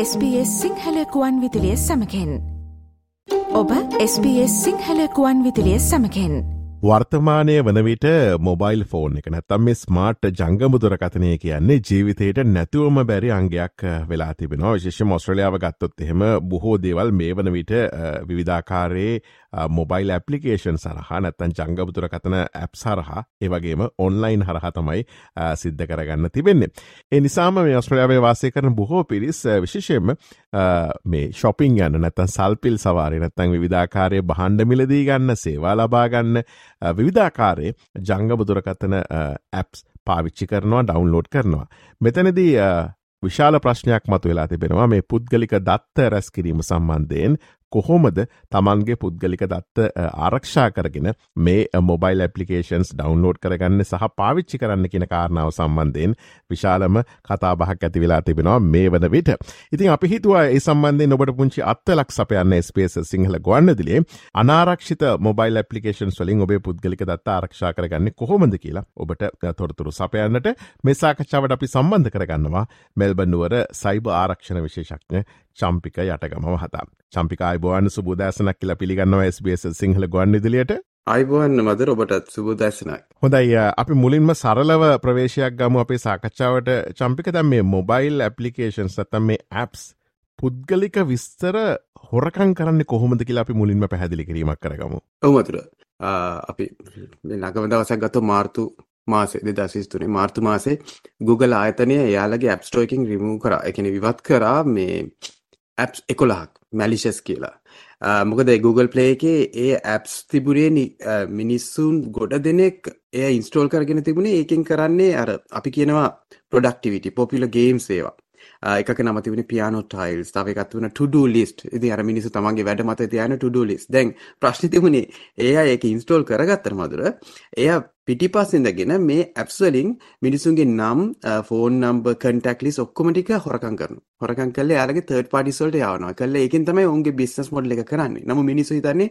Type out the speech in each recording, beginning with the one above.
SBS සිංහලකුවන් විදිලිය සමකෙන්. ඔබ SBS සිංහලකුවන් විදිලිය සමකෙන්. වර්තමානය වන විට මොබයිල් ෆෝන් එක නැත්තම් මේ ස්මාර්ට් ජංගමුදුර කතනය කියන්නේ ජීවිතයට නැතුවම බැරි අංගයක් වෙලා තිබෙනවා. විශේෂ මොස්ට්‍රලියාව ගත්තොත් එහෙම බොහෝ දේවල් මේ වන විට විවිධාකාරයේ මොබයිල් ඇපලිකේෂන් සරහා නැත්තන් ජංගමුතුර කතන ඇප් සරහා ඒවගේම ඔන්ලයින් හරහා තමයි සිද්ධ කරගන්න තිබෙන්නේ. ඒ නිසාම මේ ඔස්ට්‍රලියාවේ වාසය කරන බොහෝ පිරිස් විශේෂයෙන්ම මේ ශොපින් යන්න නැත්තන් සල්පිල් සවාරය නැත්තන් විධාකාරය බහන්ඩ මිලදී ගන්න සේවා ලබාගන්න විවිධාකාරයේ ජංගබදුරකතන ඇප්ස් පාවිච්චි කරනවා ඩවන්ලෝඩ් කරනවා. මෙතනදී විශාල ප්‍රශ්නයක් මතු වෙලා තිබෙනවා මේ පුද්ගලික දත්ත රැස් කිරීම සම්බන්ධයෙන් කොහොමද තමන්ගේ පුද්ගලික දත්ත ආරක්ෂා කරගෙන මේ මොබයිල් ඇපලිකේන්ස් ඩවන්ලෝඩ් කරගන්න සහ පාවිච්චි කරන්න කියෙන කාරණාව සම්බන්ධයෙන් විශාලම කතාබහක් ඇති වෙලා තිබෙනවා මේ වන විට. ඉතින් අපි හිතුවා ඒ සම්බන්ධය ඔබට පුංචි අත්තලක් සපයන්න ස්පේස සිංහල ගොන්නදිලේ අනාරක්ෂිත මොබයිල් ඇපලිකේන් වලින් ඔබේ පුද්ගලික දත්ත ආරක්ෂා කරගන්න කොහොමද කියලා ඔබට තොරතුරු සපයන්නට මෙසාකච්ඡාවට අපි සම්බන්ධ කරගන්නවා මෙල්බන්නුවර සයිබ ආරක්ෂණ විශේෂක්ඥ චම්පික යටගම හතා. චම්පික අයිබෝවන් සුබදෑසනක් කියලා පිළිගන්නවා SBS සිංහල ගොන් ඉදිලියට අයිබෝවන් මද ඔබටත් සුබදෑසනක්. හොඳයි අපි මුලින්ම සරලව ප්‍රවේශයක් ගම අපේ සාකච්ඡාවට චම්පික දැම් මේ මොබයිල් ඇපලිකේෂන් සතම් මේ ඇප්ස් පුද්ගලික විස්තර හොරකං කරන්න කොහොමද කියලා අපි මුලින්ම පැහැදිලි කිරීමක් කරගමු. ඔවමතුර අපි නගම දවසක් ගත මාර්තු මාසේ දෙදසිස්තුනේ මාර්තු මාසේ Google ආයතනය එයාලගේ ඇප්ස්ටෝකින් රිමූ කර එකන විවත් කරා මේ ඇප්ස් එකොළහක් මැලිෂස් කියලා. මොකද Google ප්ලේ එකේ ඒ ඇප්ස් තිබුණේ මිනිස්සුන් ගොඩ දෙනෙක් එය ඉන්ස්ටෝල් කරගෙන තිබුණේ ඒකින් කරන්නේ අර අපි කියනවා ප්‍රොඩක්ටිවිටි පොපිල ගේම් සේවා එකක නමතිවන පියානෝ ටයිල්ස් තව එකත් වන ටඩ ලිස්ට ඉදි අර මිනිසු තමන්ගේ වැඩ මත තියන ටඩ ලිස් දැන් ප්‍රශ්නිතිවුණේ ඒ ඒක ඉන්ස්ටෝල් කරගත්තර මදුර එය පිටිපස්සිඳගෙන මේ ඇප්ස්වලින් මිනිසුන්ගේ නම් ෆෝන් නම්බ කටක් ලිස් ඔක්කොමටික හොරකන් කරන හොරකන් කල යාලගේ තර්ඩ පාටිසල්ට යවනවා. කල්ල ඒකින් තමයි ඔුන්ගේ බිස්නස් මොඩ් එක කරන්නේ. නම මිනිසු හිතන්නේ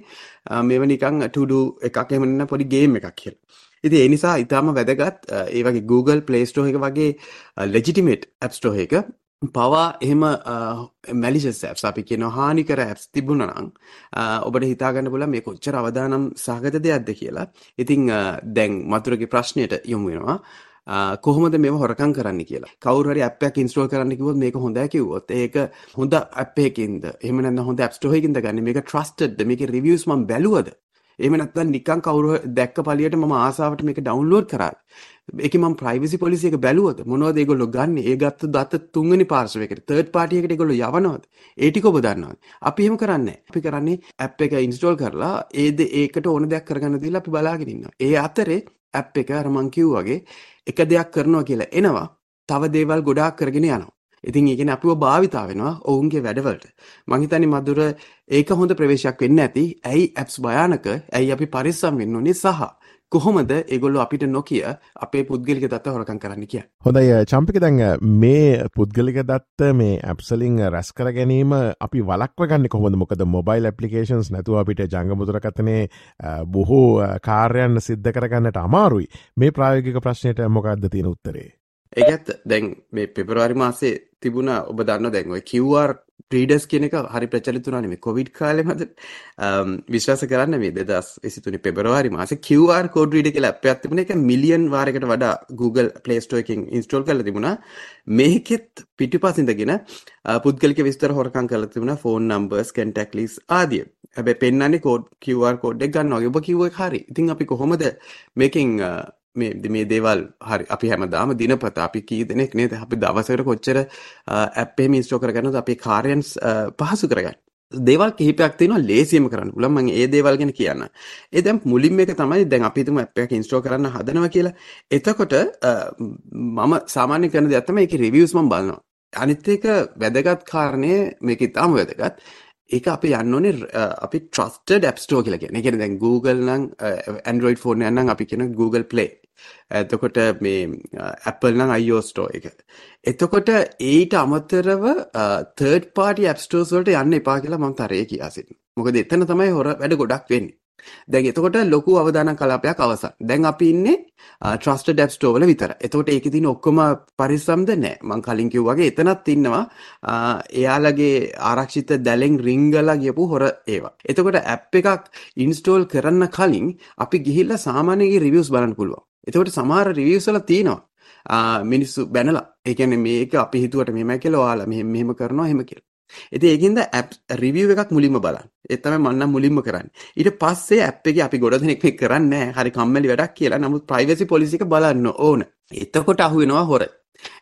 මෙව නිකං ටඩු එකක් එමන්න පොඩි ගේම් එකක් කියල. ඉති එනිසා ඉතාම වැදගත් ඒවගේ Google පලේස්ටෝ එක වගේ ලෙජිටිමේට් ඇප්ස්ටෝ එක පවා එහෙම මැලිෂස් ඇප්ස් අපි කියන හානිකර ඇප්ස් තිබුණනං ඔබට හිතාගන්න පුල මේ කොච්චර අවදානම් සහගත දෙයක්ද කියලා. ඉතිං දැන් මතුරගේ ප්‍රශ්නයට යොමු වෙනවා. කොහොමද මේ හොරකං කරන්න කියලා. කවුරහරි අපයක් ඉන්ස්ටෝල් කරන්න කිවොත් මේක හොඳ කිවොත් ඒක හොඳ අපේකින්ද එමන හොඳ ඇප්ස්ටෝහකින්ද ගන්න? මේක ට්‍රස්ටඩ් මේක රිවියස්ම බැලුවද? එම නැත්තන් නිකන් කවුරු දැක්ක පලියට ම ආසාාවට මේක ඩවන්ලෝඩ් කරා එක ම ප්‍රයිවිසි පොලිසිය එක බැලුවද? මොනවද ඒගොල්ලො ගන්න? ඒ ගත්ත දත්ත තුන්ගනි පාර්ශවකට තර්ඩ් පාටියකට ගොල යවනවද? ඒටික ඔබ දන්නවද? අපි එහෙම කරන්න අපි කරන්නේ ඇප් එක ඉන්ස්ටෝල් කරලා ඒද ඒකට ඕන දෙයක් කරගන්න දීලා අපි බලාගෙනන්න ඒ අතරේ ඇප් එක අරමංකිව් වගේ එක දෙයක් කරනවා කියලා එනවා. තව දේවල් ගොඩාක් කරගෙන යනවා. ඉතින් ඒගෙන අපිව භාවිතා වෙනවා ඔවුන්ගේ වැඩවලට. මහිතනි මදුර ඒක හොඳ ප්‍රවේශයක් වෙන්න ඇති. ඇයි ඇප්ස් භයානක? ඇයි අපි පරිස්සම් වෙන්න ඕනේ සහ කොහොමද ඒගොල්ල අපිට නොකිය අපේ පුද්ගලික දත්ත හොරකන් කරන්න කිය. හොඳයි චම්පික දැන් මේ පුද්ගලික දත්ත මේ ඇප්සලිං රැස් කර ගැනීම අපි වලක්ව ගන්න කොහොද මොකද මොබයිල් ඇපලිකේන්ස් නැතුව අපිට ජංගමුදුරකතනේ බොහෝ කාර්යන්න සිද්ධ කරගන්නට අමාරුයි. මේ ප්‍රායෝගික ප්‍රශ්නයට මොකක්ද තියෙන උත්තරේ. ඒත් දැන් මේ පෙබරවාරි මාසේ තිබුණ. ඔබ දන්න දැන්ව කිව්වාර් ප්‍රීඩස් කියනක හරි ප්‍රචලිතුනාන මේ කොවිඩ් කාලෙමද විශ්වාස කරන්න මේ දෙදස් එසිතුනි පෙබරවාරි මාස කිවර් කෝඩ ීඩ කියලා අප තිබුණ. එක මිලියන් වාරකට වඩා Google පලේස්ටෝකින් ඉන්ස්ටෝල් කල තිබුණා. මේකෙත් පිටි පසිඳගෙන පුද්ගලික විස්තර හොරකං කල තිබුණ. ෆෝන් නම්බර්ස් කැන්ටක් ලිස් ආදිය. හැබැ පෙන්න්නන්නේ කෝඩ් කිවර් කෝඩ්ඩක් ගන්න ඔබ කිව්ව හරි. ඉතින් අපි කොහොමද මේකින් මේ මේ දේවල් හරි අපි හැමදාම දිනපත අපි කී දෙනෙක් නේද අපි දවසකට කොච්චර ඇප්පේ මිස්ටෝ කරගන්නද අපේ කාර්යන්ස් පහසු කරගන්න දේවල් කිහිපයක් තියෙනවා ලේසියම කරන්න පුළුවන් මම ඒ දේවල් ගැන කියන්න. ඒ දැන් මුලින්ම එක තමයි දැන් අපි හිතමු ඇප් එකක් ඉන්ස්ටෝල් කරන්න හදනවා කියලා. එතකොට මම සාමාන්‍ය කරන දේ තමයි ඒකේ රිවිව්ස් මම බලනවා. අනිත් එක වැදගත් කාරණේ මේක ඉතාම වැදගත්. ඒක අපි යන්න ඕනේ අපි ට්‍රස්ටඩ් ඇප් ස්ටෝර් කියලා කියන්නේ. ඒ කියන්නේ දැන් Google නම් Android phone එක නම් අපි කියන Google Play. එතකොට මේ Apple නම් iOS Store එක. එතකොට ඊට අමතරව third party app stores වලට යන්න එපා කියලා මම තරයේ කියා සිටිනවා. මොකද එතන තමයි හොර වැඩ ගොඩක් වෙන්නේ. දැන් එතකොට ලොකු අවදානම් කලාපයක් අවසන්. දැන් අපි ඉන්නේ ට්‍රස්ටඩ් ඇප් ස්ටෝර් වල විතර. එතකොට ඒකේ තියෙන ඔක්කොම පරිස්සම්ද නැහැ. මං කලින් කිව්වා වගේ එතනත් ඉන්නවා එයාලගේ ආරක්ෂිත දැලෙන් රිංගලා ගියපු හොර ඒවා. එතකොට ඇප් එකක් ඉන්ස්ටෝල් කරන්න කලින් අපි ගිහිල්ලා සාමාන්‍යයෙන් රිවිව්ස් බලන්න පුළුවන්. එතකොට සමහර රිවිව්ස් වල තියෙනවා මිනිස්සු බැනලා. ඒ කියන්නේ මේක අපි හිතුවට මෙහෙමයි කියලා ඔයාලා මෙහෙම මෙහෙම කරනවා එහෙම කියලා. ඉතින් ඒකින්ද ඇප් රිවිව් එකක් මුලින්ම බලන්න. ඒ තමයි මම නම් මුලින්ම කරන්නේ. ඊට පස්සේ ඇප් එකේ අපි ගොඩ දෙනෙක් මේක කරන්නේ නැහැ. හරි කම්මැලි වැඩක් කියලා. නමුත් ප්‍රයිවසි පොලිසි එක බලන්න ඕන. එතකොට අහු වෙනවා හොර.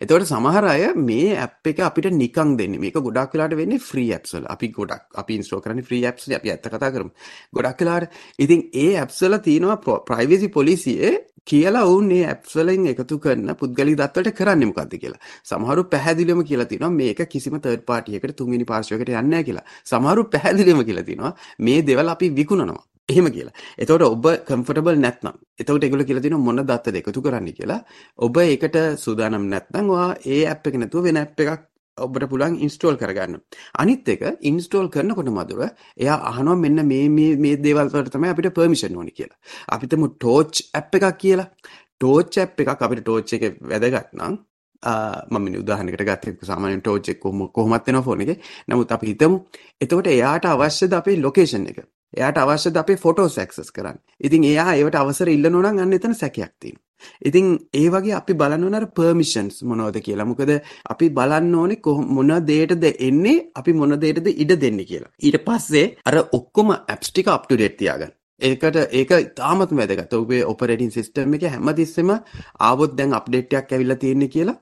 එතකොට සමහර අය මේ ඇප් එක අපිට නිකන් දෙන්නේ. මේක ගොඩක් වෙලාට වෙන්නේ ෆ්‍රී ඇප්ස් වල. අපි ගොඩක් අපි ඉන්ස්ටෝල් කරන්නේ ෆ්‍රී ඇප්ස් වල. අපි ඇත්ත කතා කරමු. ගොඩක් වෙලාට ඉතින් ඒ ඇප්ස් වල තියෙනවා ප්‍රයිවසි පොලිසියේ කියලා ඔවුන් මේ ඇප්ස් වලින් එකතු කරන පුද්ගලික දත්වලට කරන්නේ මොකද්ද කියලා. සමහරු පැහැදිලිවම කියලා තියෙනවා මේක කිසිම තර්ඩ් පාර්ටි එකකට තුන්වෙනි පාර්ශ්වයකට යන්නේ නැහැ කියලා. සමහරු පැහැදිලිවම කියලා තියෙනවා මේ දේවල් අපි විකුණනවා. එහෙම කියලා. එතකොට ඔබ කම්ෆර්ටබල් නැත්නම් එතකොට ඒගොල්ලෝ කියලා තියෙනවා මොන දත්තද එකතු කරන්න කියලා. ඔබ ඒකට සූදානම් නැත්නම් ඔයා ඒ ඇප් එක නැතුව වෙන ඇප් එකක් ඔබට පුළුවන් ඉන්ස්ටෝල් කරගන්න. අනිත් එක ඉන්ස්ටෝල් කරනකොට මදුර එයා අහනවා මෙන්න මේ මේ මේ දේවල් වලට තමයි අපිට පර්මිෂන් ඕනි කියලා. අපිටම ටෝච් ඇප් එකක් කියලා. ටෝච් ඇප් එකක් අපිට ටෝච් එක වැදගත් නම් මම උදාහරණයකට ගත්තේ සාමාන්‍යයෙන් ටෝච් එක කොහොමත් වෙනවා ෆෝන් එකේ. නමුත් අපි හිතමු එතකොට එයාට අවශ්‍යද අපේ ලොකේෂන් එක. එයාට අවශ්‍යද අපේ ෆොටෝස් ඇක්සස් කරන්න. ඉතින් එයා ඒවට අවසර ඉල්ලනවා නම් අන්න එතන සැකයක් තියෙනවා. ඉතින් ඒ වගේ අපි බලන්න ඕන අර පර්මිෂන්ස් මොනවද කියලා. මොකද අපි බලන්න ඕනේ මොන දෙයටද එන්නේ අපි මොන දෙයටද ඉඩ දෙන්නේ කියලා. ඊට පස්සේ අර ඔක්කොම ඇප්ස් ටික අප් ටු ඩේට් තියාගන්න. ඒකට ඒක ඉතාමත් වැදගත්. ඔබේ ඔපරේටින් සිස්ටම් එකේ හැමතිස්සෙම ආවොත් දැන් අප්ඩේට් එකක් ඇවිල්ලා තියෙන්නේ කියලා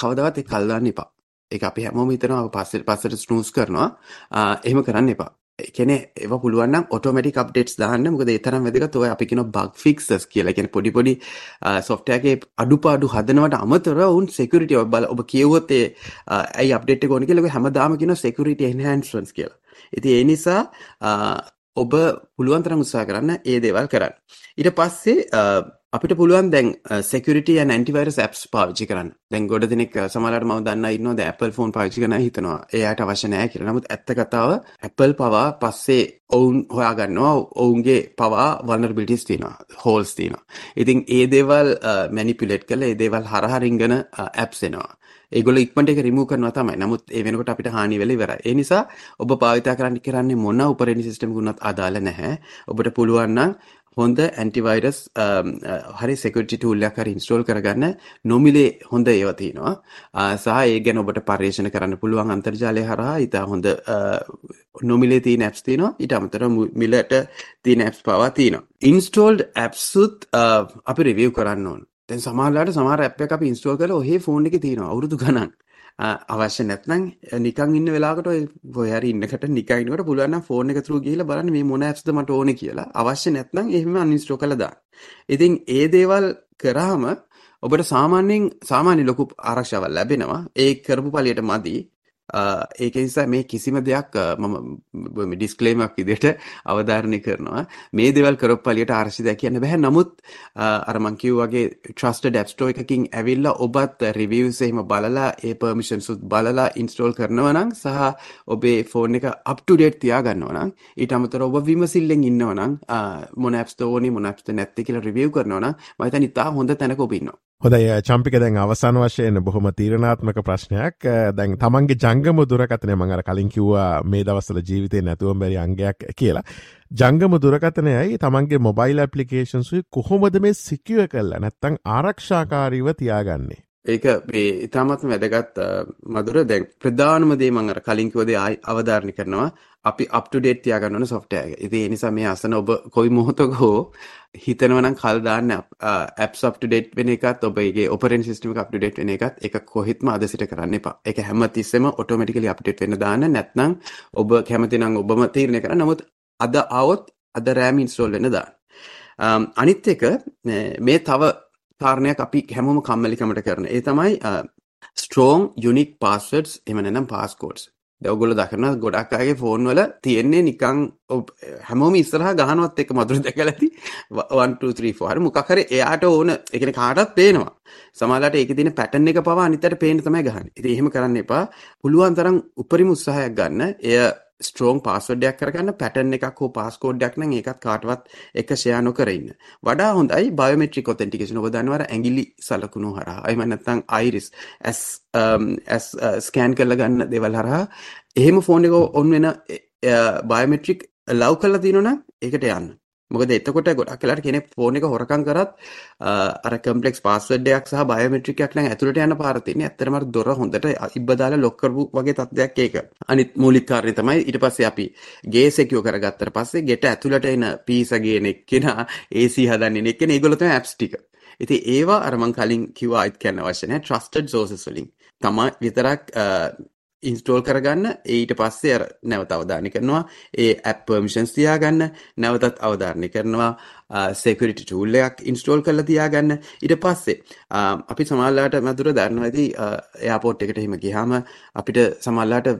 කවදාවත් ඒක කල් දාන්න එපා. ඒක අපි හැමෝම හිතනවා පස්සට පස්සට ස්නූස් කරනවා. එහෙම කරන්න එපා. එකන ඒව පුළුවන් ඔටෝමටික් අප්ඩේට්ස් දාන්න මොකද ඒ තරම් වැදගත් ඔය අපි කියන බග් ෆික්සස් කියලා කියන්නේ පොඩි පොඩි සොෆ්ට්වෙයාර් එකේ අඩුපාඩු හදනවට අමතරව උන් සිකියුරිටි ඔබ බල ඔබ කියවුවොත් ඒ ඇයි අප්ඩේට් එක ඕන කියලා ඔය හැමදාම කියන සිකියුරිටි එන්හැන්ස්මන්ට්ස් කියලා. ඉතින් ඒ නිසා ඔබ පුළුවන් තරම් උත්සාහ කරන්න ඒ දේවල් කරන්න. ඊට පස්සේ අපිට පුළුවන් දැන් සෙකුරිට ඇන්ටිවරස් ඇප්ස් පාවිච්චි කරන්න දැන් ගොඩ දෙනෙක් සමලට ම දන්න ඉන්න ඇපල් ෆෝන් පාචි කන හිතනවා එයාට අවශ්‍යනෑ කියර නමුත් ඇත්ත කතාව ඇපල් පවා පස්සේ ඔවුන් හොයාගන්නවා ඔවුන්ගේ පවා වන්නර්බිටිස් තිනවා හෝල්ස් තිනවා ඉතින් ඒ දේවල් මැනිපිලෙට් කළ ඒ දේවල් හරහරිංගන ඇප්සෙනවා ඒගොල්ලෝ ඉක්මනට ඒක රිමූව් කරනවා තමයි. නමුත් ඒ වෙනකොට අපිට හානි වෙලා ඉවරයි. ඒ නිසා ඔබ භාවිතා කරන්න කරන්නේ මොන ඔපරේටින් සිස්ටම් එකකුණත් අදාළ නැහැ. ඔබට පුළුවන් නම් හොඳ ඇන්ටිවයිරස් um, uh, හරි සෙකුරිටි ටූල්ලයක් හරි ඉන්ස්ටෝල් කරගන්න නොමිලේ හොඳ ඒව තියෙනවා. Uh, සහ ඒ ගැන ඔබට පර්යේෂණ කරන්න පුළුවන් අන්තර්ජාලය හරහා ඉතා හොඳ uh, නොමිලේ තිය නැප්ස් තිනවා ඉට අමතර මිලට තිය නැප්ස් පවා තියනවා. ඉන්ස්ටෝල්ඩ් ඇප්සුත් අපි රිවියව් කරන්න ඕන්. තැන් සමාලාට සමාර ඇප් එක අපි ඉන්ස්ටෝල් කර ඔහේ ෆෝන් එක තියෙනවා අවුරුදු ගණන්. අවශ්‍ය නැත්නම් නිකන් ඉන්න වෙලාවකට ඔය ඔය හරි ඉන්නකට නිකන් ඉන්නකොට පුළුවන් නම් ෆෝන් එක through ගිහිල්ලා බලන්න මේ මොන apps ද මට ඕනේ කියලා. අවශ්‍ය නැත්නම් එහෙම uninstall කරලා දාන්න. ඉතින් ඒ දේවල් කරාම ඔබට සාමාන්‍යයෙන් සාමාන්‍ය ලොකු ආරක්ෂාවක් ලැබෙනවා. ඒ කරපු පළියට මදි. ඒක නිසා මේ කිසිම දෙයක් මම ඩිස්ක්ලේමක් විදිහට අවධාරණය කරනවා. මේ දේවල් කරොත් පළියට ආර්ශිදයක් කියන්න බෑ. නමුත් අර මං කිව්වා වගේ ට්‍රස්ටඩ් ඇප් ස්ටෝර් එකකින් ඇවිල්ලා ඔබත් රිවිව්ස් එහෙම බලලා ඒ පර්මිෂන්ස් උත් බලලා ඉන්ස්ටෝල් කරනවා නම් සහ ඔබේ ෆෝන් එක අප් ටු ඩේට් තියාගන්නවා නම් ඊට අමතරව ඔබ විමසිල්ලෙන් ඉන්නවා නම් මොන ඇප්ස් ද ඕනේ මොන ඇප්ස් ද නැත්තේ කියලා රිවිව් කරනවා නම් මම හිතන්නේ ඉතා හොඳ තැනක ඔබ ඉන්නවා. හොදයි චම්පික දැන් අවසන් වශයෙන් බොහොම තීරණාත්මක ප්‍රශ්නයක් දැන් තමන්ගේ ජංගම දුරකතනය මඟර කලින් කිව්වා මේ දවස්සල ජීවිතය නැතුවම් බැරි අංගයක් කියලා. ජංගම දුරකතනයයි තමන්ගේ මොබයිල් ඇපලිකේෂන්සුයි කොහොමද මේ සිකිව කල්ල නැත්තං ආරක්ෂාකාරීව තියාගන්නේ. ඒක මේ ඉතාමත්ම වැදගත් මදුර දැන් ප්‍රධානම දේ මම අර කලින් කිව්ව දේ අවධාරණය කරනවා අපි අප් ටු ඩේට් තියාගන්න ඕන සොෆ්ට්වෙයාර් එක. ඉතින් ඒ නිසා මේ අසන ඔබ කොයි මොහොතක හෝ හිතනවා නම් කල් දාන්න ඇප්ස් අප් ටු ඩේට් වෙන එකත් ඔබගේ ඔපරේටින් සිස්ටම් එක අප් ටු ඩේට් වෙන එකත් ඒක කොහෙත්ම අද සිට කරන්න එපා. ඒක හැම තිස්සෙම ඔටෝමැටිකලි අප්ඩේට් වෙන්න දාන්න නැත්නම් ඔබ කැමති නම් ඔබම තීරණය කරන්න. නමුත් අද આવොත් අද රෑම් ඉන්ස්ටෝල් වෙන්න දාන්න. අනිත් එක මේ තව කාරණයක් අපි හැමෝම කම්මැලිකමට කරන. ඒ තමයි ස්ට්‍රෝං යුනික් පාස්වර්ඩ්ස් එහෙම නැත්නම් පාස්කෝඩ්ස්. ඔගොල්ලෝ දකිනවා ගොඩක් අයගේ ෆෝන් වල තියෙන්නේ නිකන් හැමෝම ඉස්සරහා ගහනවත් එක්ක මధుර දැකලා ඇති 1 2 3 4 හරි මොකක් හරි එයාට ඕන ඒ කියන්නේ කාටවත් පේනවා. සමහරවිට ඒකේ තියෙන පැටර්න් එක පවා අනිත් අයට පේන්න තමයි ගහන්නේ. ඉතින් එහෙම කරන්න එපා. පුළුවන් තරම් උපරිම උත්සාහයක් ගන්න. එය ස්ට්‍රෝන් පාස්වඩයක් කරගන්න පැටන් එකක් හෝ පාස්කෝඩ්ඩයක් නම් ඒකත් කාටවත් එක ෂයා නොකර ඉන්න. වඩා හොඳයි බයෝමෙට්‍රික් ඔතෙන්ටිකේෂන් ඔබ දන්නවර ඇඟිලි සලකුණු හරහා. එහෙම නැත්නම් අයිරිස් ඇස් um, ඇස් uh, ස්කෑන් කරලා ගන්න දේවල් හරහා එහෙම ෆෝන් එක ඔන් වෙන uh, බයෝමෙට්‍රික් ලව් කරලා තියෙනවනම් ඒකට යන්න. මොකද එතකොට ගොඩක් වෙලාට කෙනෙක් ෆෝන් එක හොරකම් කරත් අර කම්ප්ලෙක්ස් පාස්වර්ඩ් එකක් සහ බයෝමෙට්‍රික් එකක් නම් ඇතුළට යන පාර තියෙන්නේ. ඇත්තටම අර දොර හොඳට ඉබ්බ දාලා ලොක් කරපු වගේ තත්ත්වයක් ඒක. අනිත් මූලික කාරණේ තමයි ඊට පස්සේ අපි ගේ සෙකියෝ කරගත්තට පස්සේ ගෙට ඇතුළට එන පීසා ගේන එක්කෙනා AC හදන්නේ එක්කෙනා ඒගොල්ලෝ තමයි ඇප්ස් ටික. ඉතින් ඒවා අර මං කලින් කිව්වා අයිත් කියන්න අවශ්‍ය නැහැ. trusted sources වලින් තමයි විතරක් ඉන්ස්ටෝල් කරගන්න ඊට පස්සේ අර නැවත අවධානය කරනවා ඒ ඇප් පර්මිෂන්ස් තියාගන්න නැවතත් අවධාරණය කරනවා සෙකුරිටි ටූල් එකක් ඉන්ස්ටෝල් කරලා තියාගන්න ඊට පස්සේ අපි සමහරලාට මధుර දන්නවා ඇති එයාපෝට් එකට එහෙම ගියාම අපිට සමහරලාට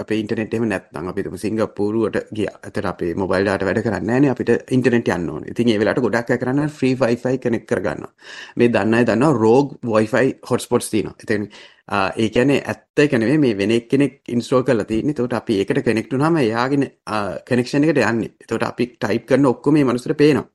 අපේ ඉන්ටර්නෙට් එහෙම නැත්නම් අපි තුමු සිංගප්පූරුවට ගියා. එතන අපේ මොබයිල් ඩාටා වැඩ කරන්නේ නැහැනේ අපිට ඉන්ටර්නෙට් යන්න ඕනේ. ඉතින් ඒ වෙලාවට ගොඩක් අය කරන්නේ ෆ්‍රී Wi-Fi කනෙක්ට් කරගන්නවා. මේ දන්න අය දන්නවා rogue Wi-Fi hotspots තියෙනවා. ඉතින් ඒ කියන්නේ ඇත්ත එක නෙවෙයි මේ වෙන එක්කෙනෙක් ඉන්ස්ටෝල් කරලා තියෙන්නේ. එතකොට අපි ඒකට කනෙක්ට් වුනහම එයාගේ කනෙක්ෂන් එකට යන්නේ. එතකොට අපි ටයිප් කරන ඔක්කොම මේ මනුස්සට පේනවා.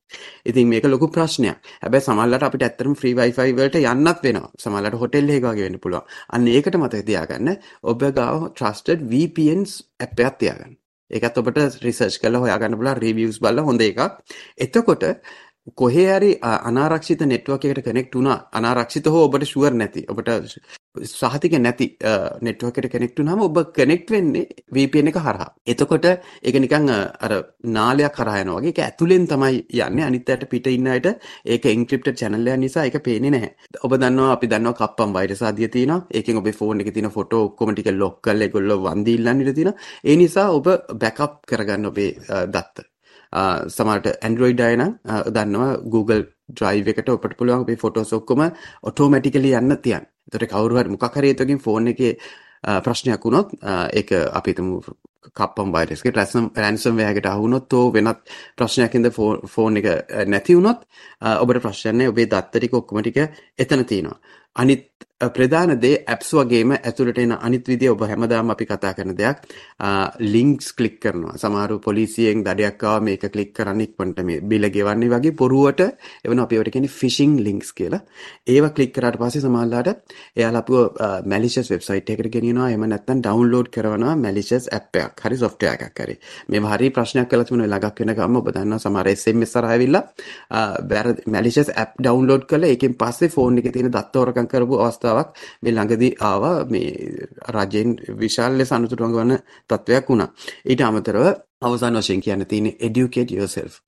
ඉතින් මේක ලොකු ප්‍රශ්නයක්. හැබැයි සමහරවිට අපිට ඇත්තටම ෆ්‍රී Wi-Fi වලට යන්නත් වෙනවා. සමහරවිට හොටෙල් එකක වගේ වෙන්න පුළුවන්. අන්න ඒකට මතක තියාගන්න. ඔබ ගාව trusted VPNs app එකක් තියාගන්න. ඒකත් ඔබට රිසර්ච් කරලා හොයාගන්න පුළුවන් රිවිව්ස් බලලා හොඳ එකක්. එතකොට කොහේ හරි අනාරක්ෂිත නෙට්වර්ක් එකකට කනෙක්ට් වුණා අනාරක්ෂිත හෝ ඔබට ෂුවර් නැති ඔබට සහතික නැති නෙට්වර්ක් එකට කනෙක්ට් වුණාම ඔබ කනෙක්ට් වෙන්නේ VPN එක හරහා. එතකොට ඒක නිකන් අර නාලයක් හරහා යනවා වගේ ඒක ඇතුලෙන් තමයි යන්නේ අනිත් අයට පිට ඉන්න අයට ඒක එන්ක්‍රිප්ටඩ් channel එකක් නිසා ඒක පේන්නේ නැහැ. ඔබ දන්නවා අපි දන්නවා කප්පම් වෛරස් ආදිය තියෙනවා. ඒකෙන් ඔබේ ෆෝන් එකේ තියෙන ෆොටෝ ඔක්කොම ටික ලොක් කරලා ඒගොල්ලෝ වන්දි ඉල්ලන්න ඉඩ තියෙනවා. ඒ නිසා ඔබ බෑකප් කරගන්න ඔබේ දත්ත. සමහරට Android අය නම් දන්නවා Google Drive එකට ඔබට පුළුවන් ඔබේ ෆොටෝස් ඔක්කොම ඔටෝමැටිකලි යන්න තියන්න. එතකොට කවුරු හරි මොකක් හරි හේතුවකින් ෆෝන් එකේ ප්‍රශ්නයක් වුණොත් ඒක අපි හිතමු කප්පම් වෛරස් එකේ රැන්සම් වෙයාර් එකට අහු වුණොත් ඕ වෙනත් ප්‍රශ්නයක් ඉඳ ෆෝන් එක නැති වුණොත් ඔබට ප්‍රශ්නයක් නැහැ ඔබේ දත්ත ටික ඔක්කොම ටික එතන තියෙනවා. අනිත් ප්‍රධාන දේ ඇප්ස් වගේම ඇතුළට එන අනිත් විදිය ඔබ හැමදාම අපි කතා කරන දෙයක් ලින්ක්ස් ක්ලික් කරනවා. සමහර පොලිසියෙන් දඩයක් ආව මේක ක්ලික් කරන්න ඉක්මනට මේ බිල ගෙවන්නේ වගේ පොරුවට එවන අපි ඒවට කියන්නේ ෆිෂිං ලින්ක්ස් කියලා. ඒව ක්ලික් කරාට පස්සේ සමහරලාට එයාලා අපිව මැලිෂස් වෙබ්සයිට් එකකට ගෙනියනවා. එහෙම නැත්නම් ඩවුන්ලෝඩ් කරනවා මැලිෂස් ඇප් එකක්. හරි සොෆ්ට්වෙයාර් එකක් හරි. මේව හරි ප්‍රශ්නයක් කරලා තිබුණා ළඟක් වෙන ගමන් ඔබ දන්නවා සමහර SMS හරහා ඇවිල්ලා මැලිෂස් ඇප් ඩවුන්ලෝඩ් කරලා ඒකෙන් පස්සේ ෆෝන් එකේ තියෙන දත්ත හොරකම් කරපු අවස්ථාවක් මේ ළඟදී ආවා මේ රජයෙන් විශාල ලෙස අනුතුරුවඟ වන තත්ත්වයක් වුණා. ඊට අමතරව අවසාන වශයෙන් කියන්න තියෙන්නේ educate yourself.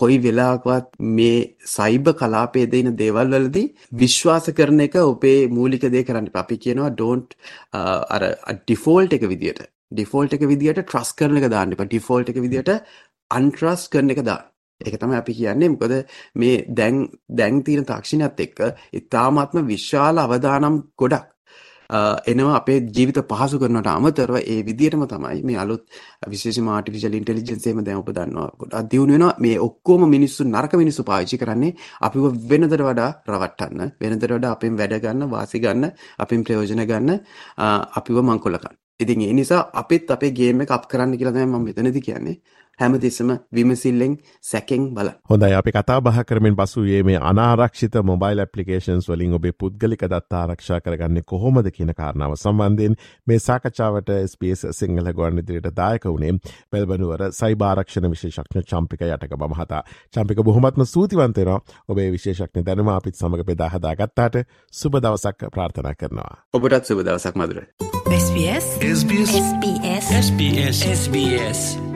කොයි වෙලාවකවත් මේ සයිබ කලාපයේ දෙන දේවල් වලදී විශ්වාස කරන එක ඔබේ මූලික දේ කරන්න එපා. අපි කියනවා don't අර ඩිෆෝල්ට් එක විදියට ඩිෆෝල්ට් එක විදියට ට්‍රස්ට් කරන එක දාන්න එපා. ඩිෆෝල්ට් එක විදියට අන්ට්‍රස්ට් කරන එක දාන්න. ඒක තමයි අපි කියන්නේ මොකද මේ දැන් දැන් තියෙන තාක්ෂණයත් එක්ක ඉතාමත්ම විශාල අවදානම් ගොඩක් එනවා අපේ ජීවිත පහසු කරනට අමතරව ඒ විදිහටම තමයි මේ අලුත් විශේෂම ආටිෆිෂල් ඉන්ටෙලිජන්ස් එහෙම දැන් ඔබ දන්නවා ගොඩක් දියුණු වෙනවා මේ ඔක්කොම මිනිස්සු නරක මිනිස්සු පාවිච්චි කරන්නේ අපිව වෙනදට වඩා රවට්ටන්න වෙනදට වඩා අපෙන් වැඩ ගන්න වාසි ගන්න අපෙන් ප්‍රයෝජන ගන්න අපිව මංකොල්ල ගන්න. ඉතින් ඒ නිසා අපිත් අපේ ගේම් එක අප් කරන්න කියලා තමයි මම මෙතනදී කියන්නේ. හැමතිස්සම විමසිල්ලෙන් සැකෙන් බල හොඳයි අපි කතා බහ කරමින් පසුයේ මේ අනාරක්ෂිත මොබයිල් ඇපලිකේන්ස් වලින් ඔබේ පුද්ගලික දත් ආරක්ෂා කරගන්න කොහොමද කියන කාරණාව සම්බන්ධයෙන් මේ සාකච්ඡාවට ස්පේස් සිංහල ගුවන් ඉදිරියට දායක වුණේ පෙල්බනුවර සයිභාරක්ෂණ විශේෂක්ඥ චම්පික යටක බමහතා චම්පික බොහොමත්ම සූතිවන්තෙනවා ඔබේ විශේෂක්ඥ දැනම අපිත් සමඟ බෙදාහදාගත්තාට සුබ දවසක් ප්‍රාර්ථනා කරනවා. ඔබටත් සුබ දවසක් මදුර. SBS SBS SBS SBS SBS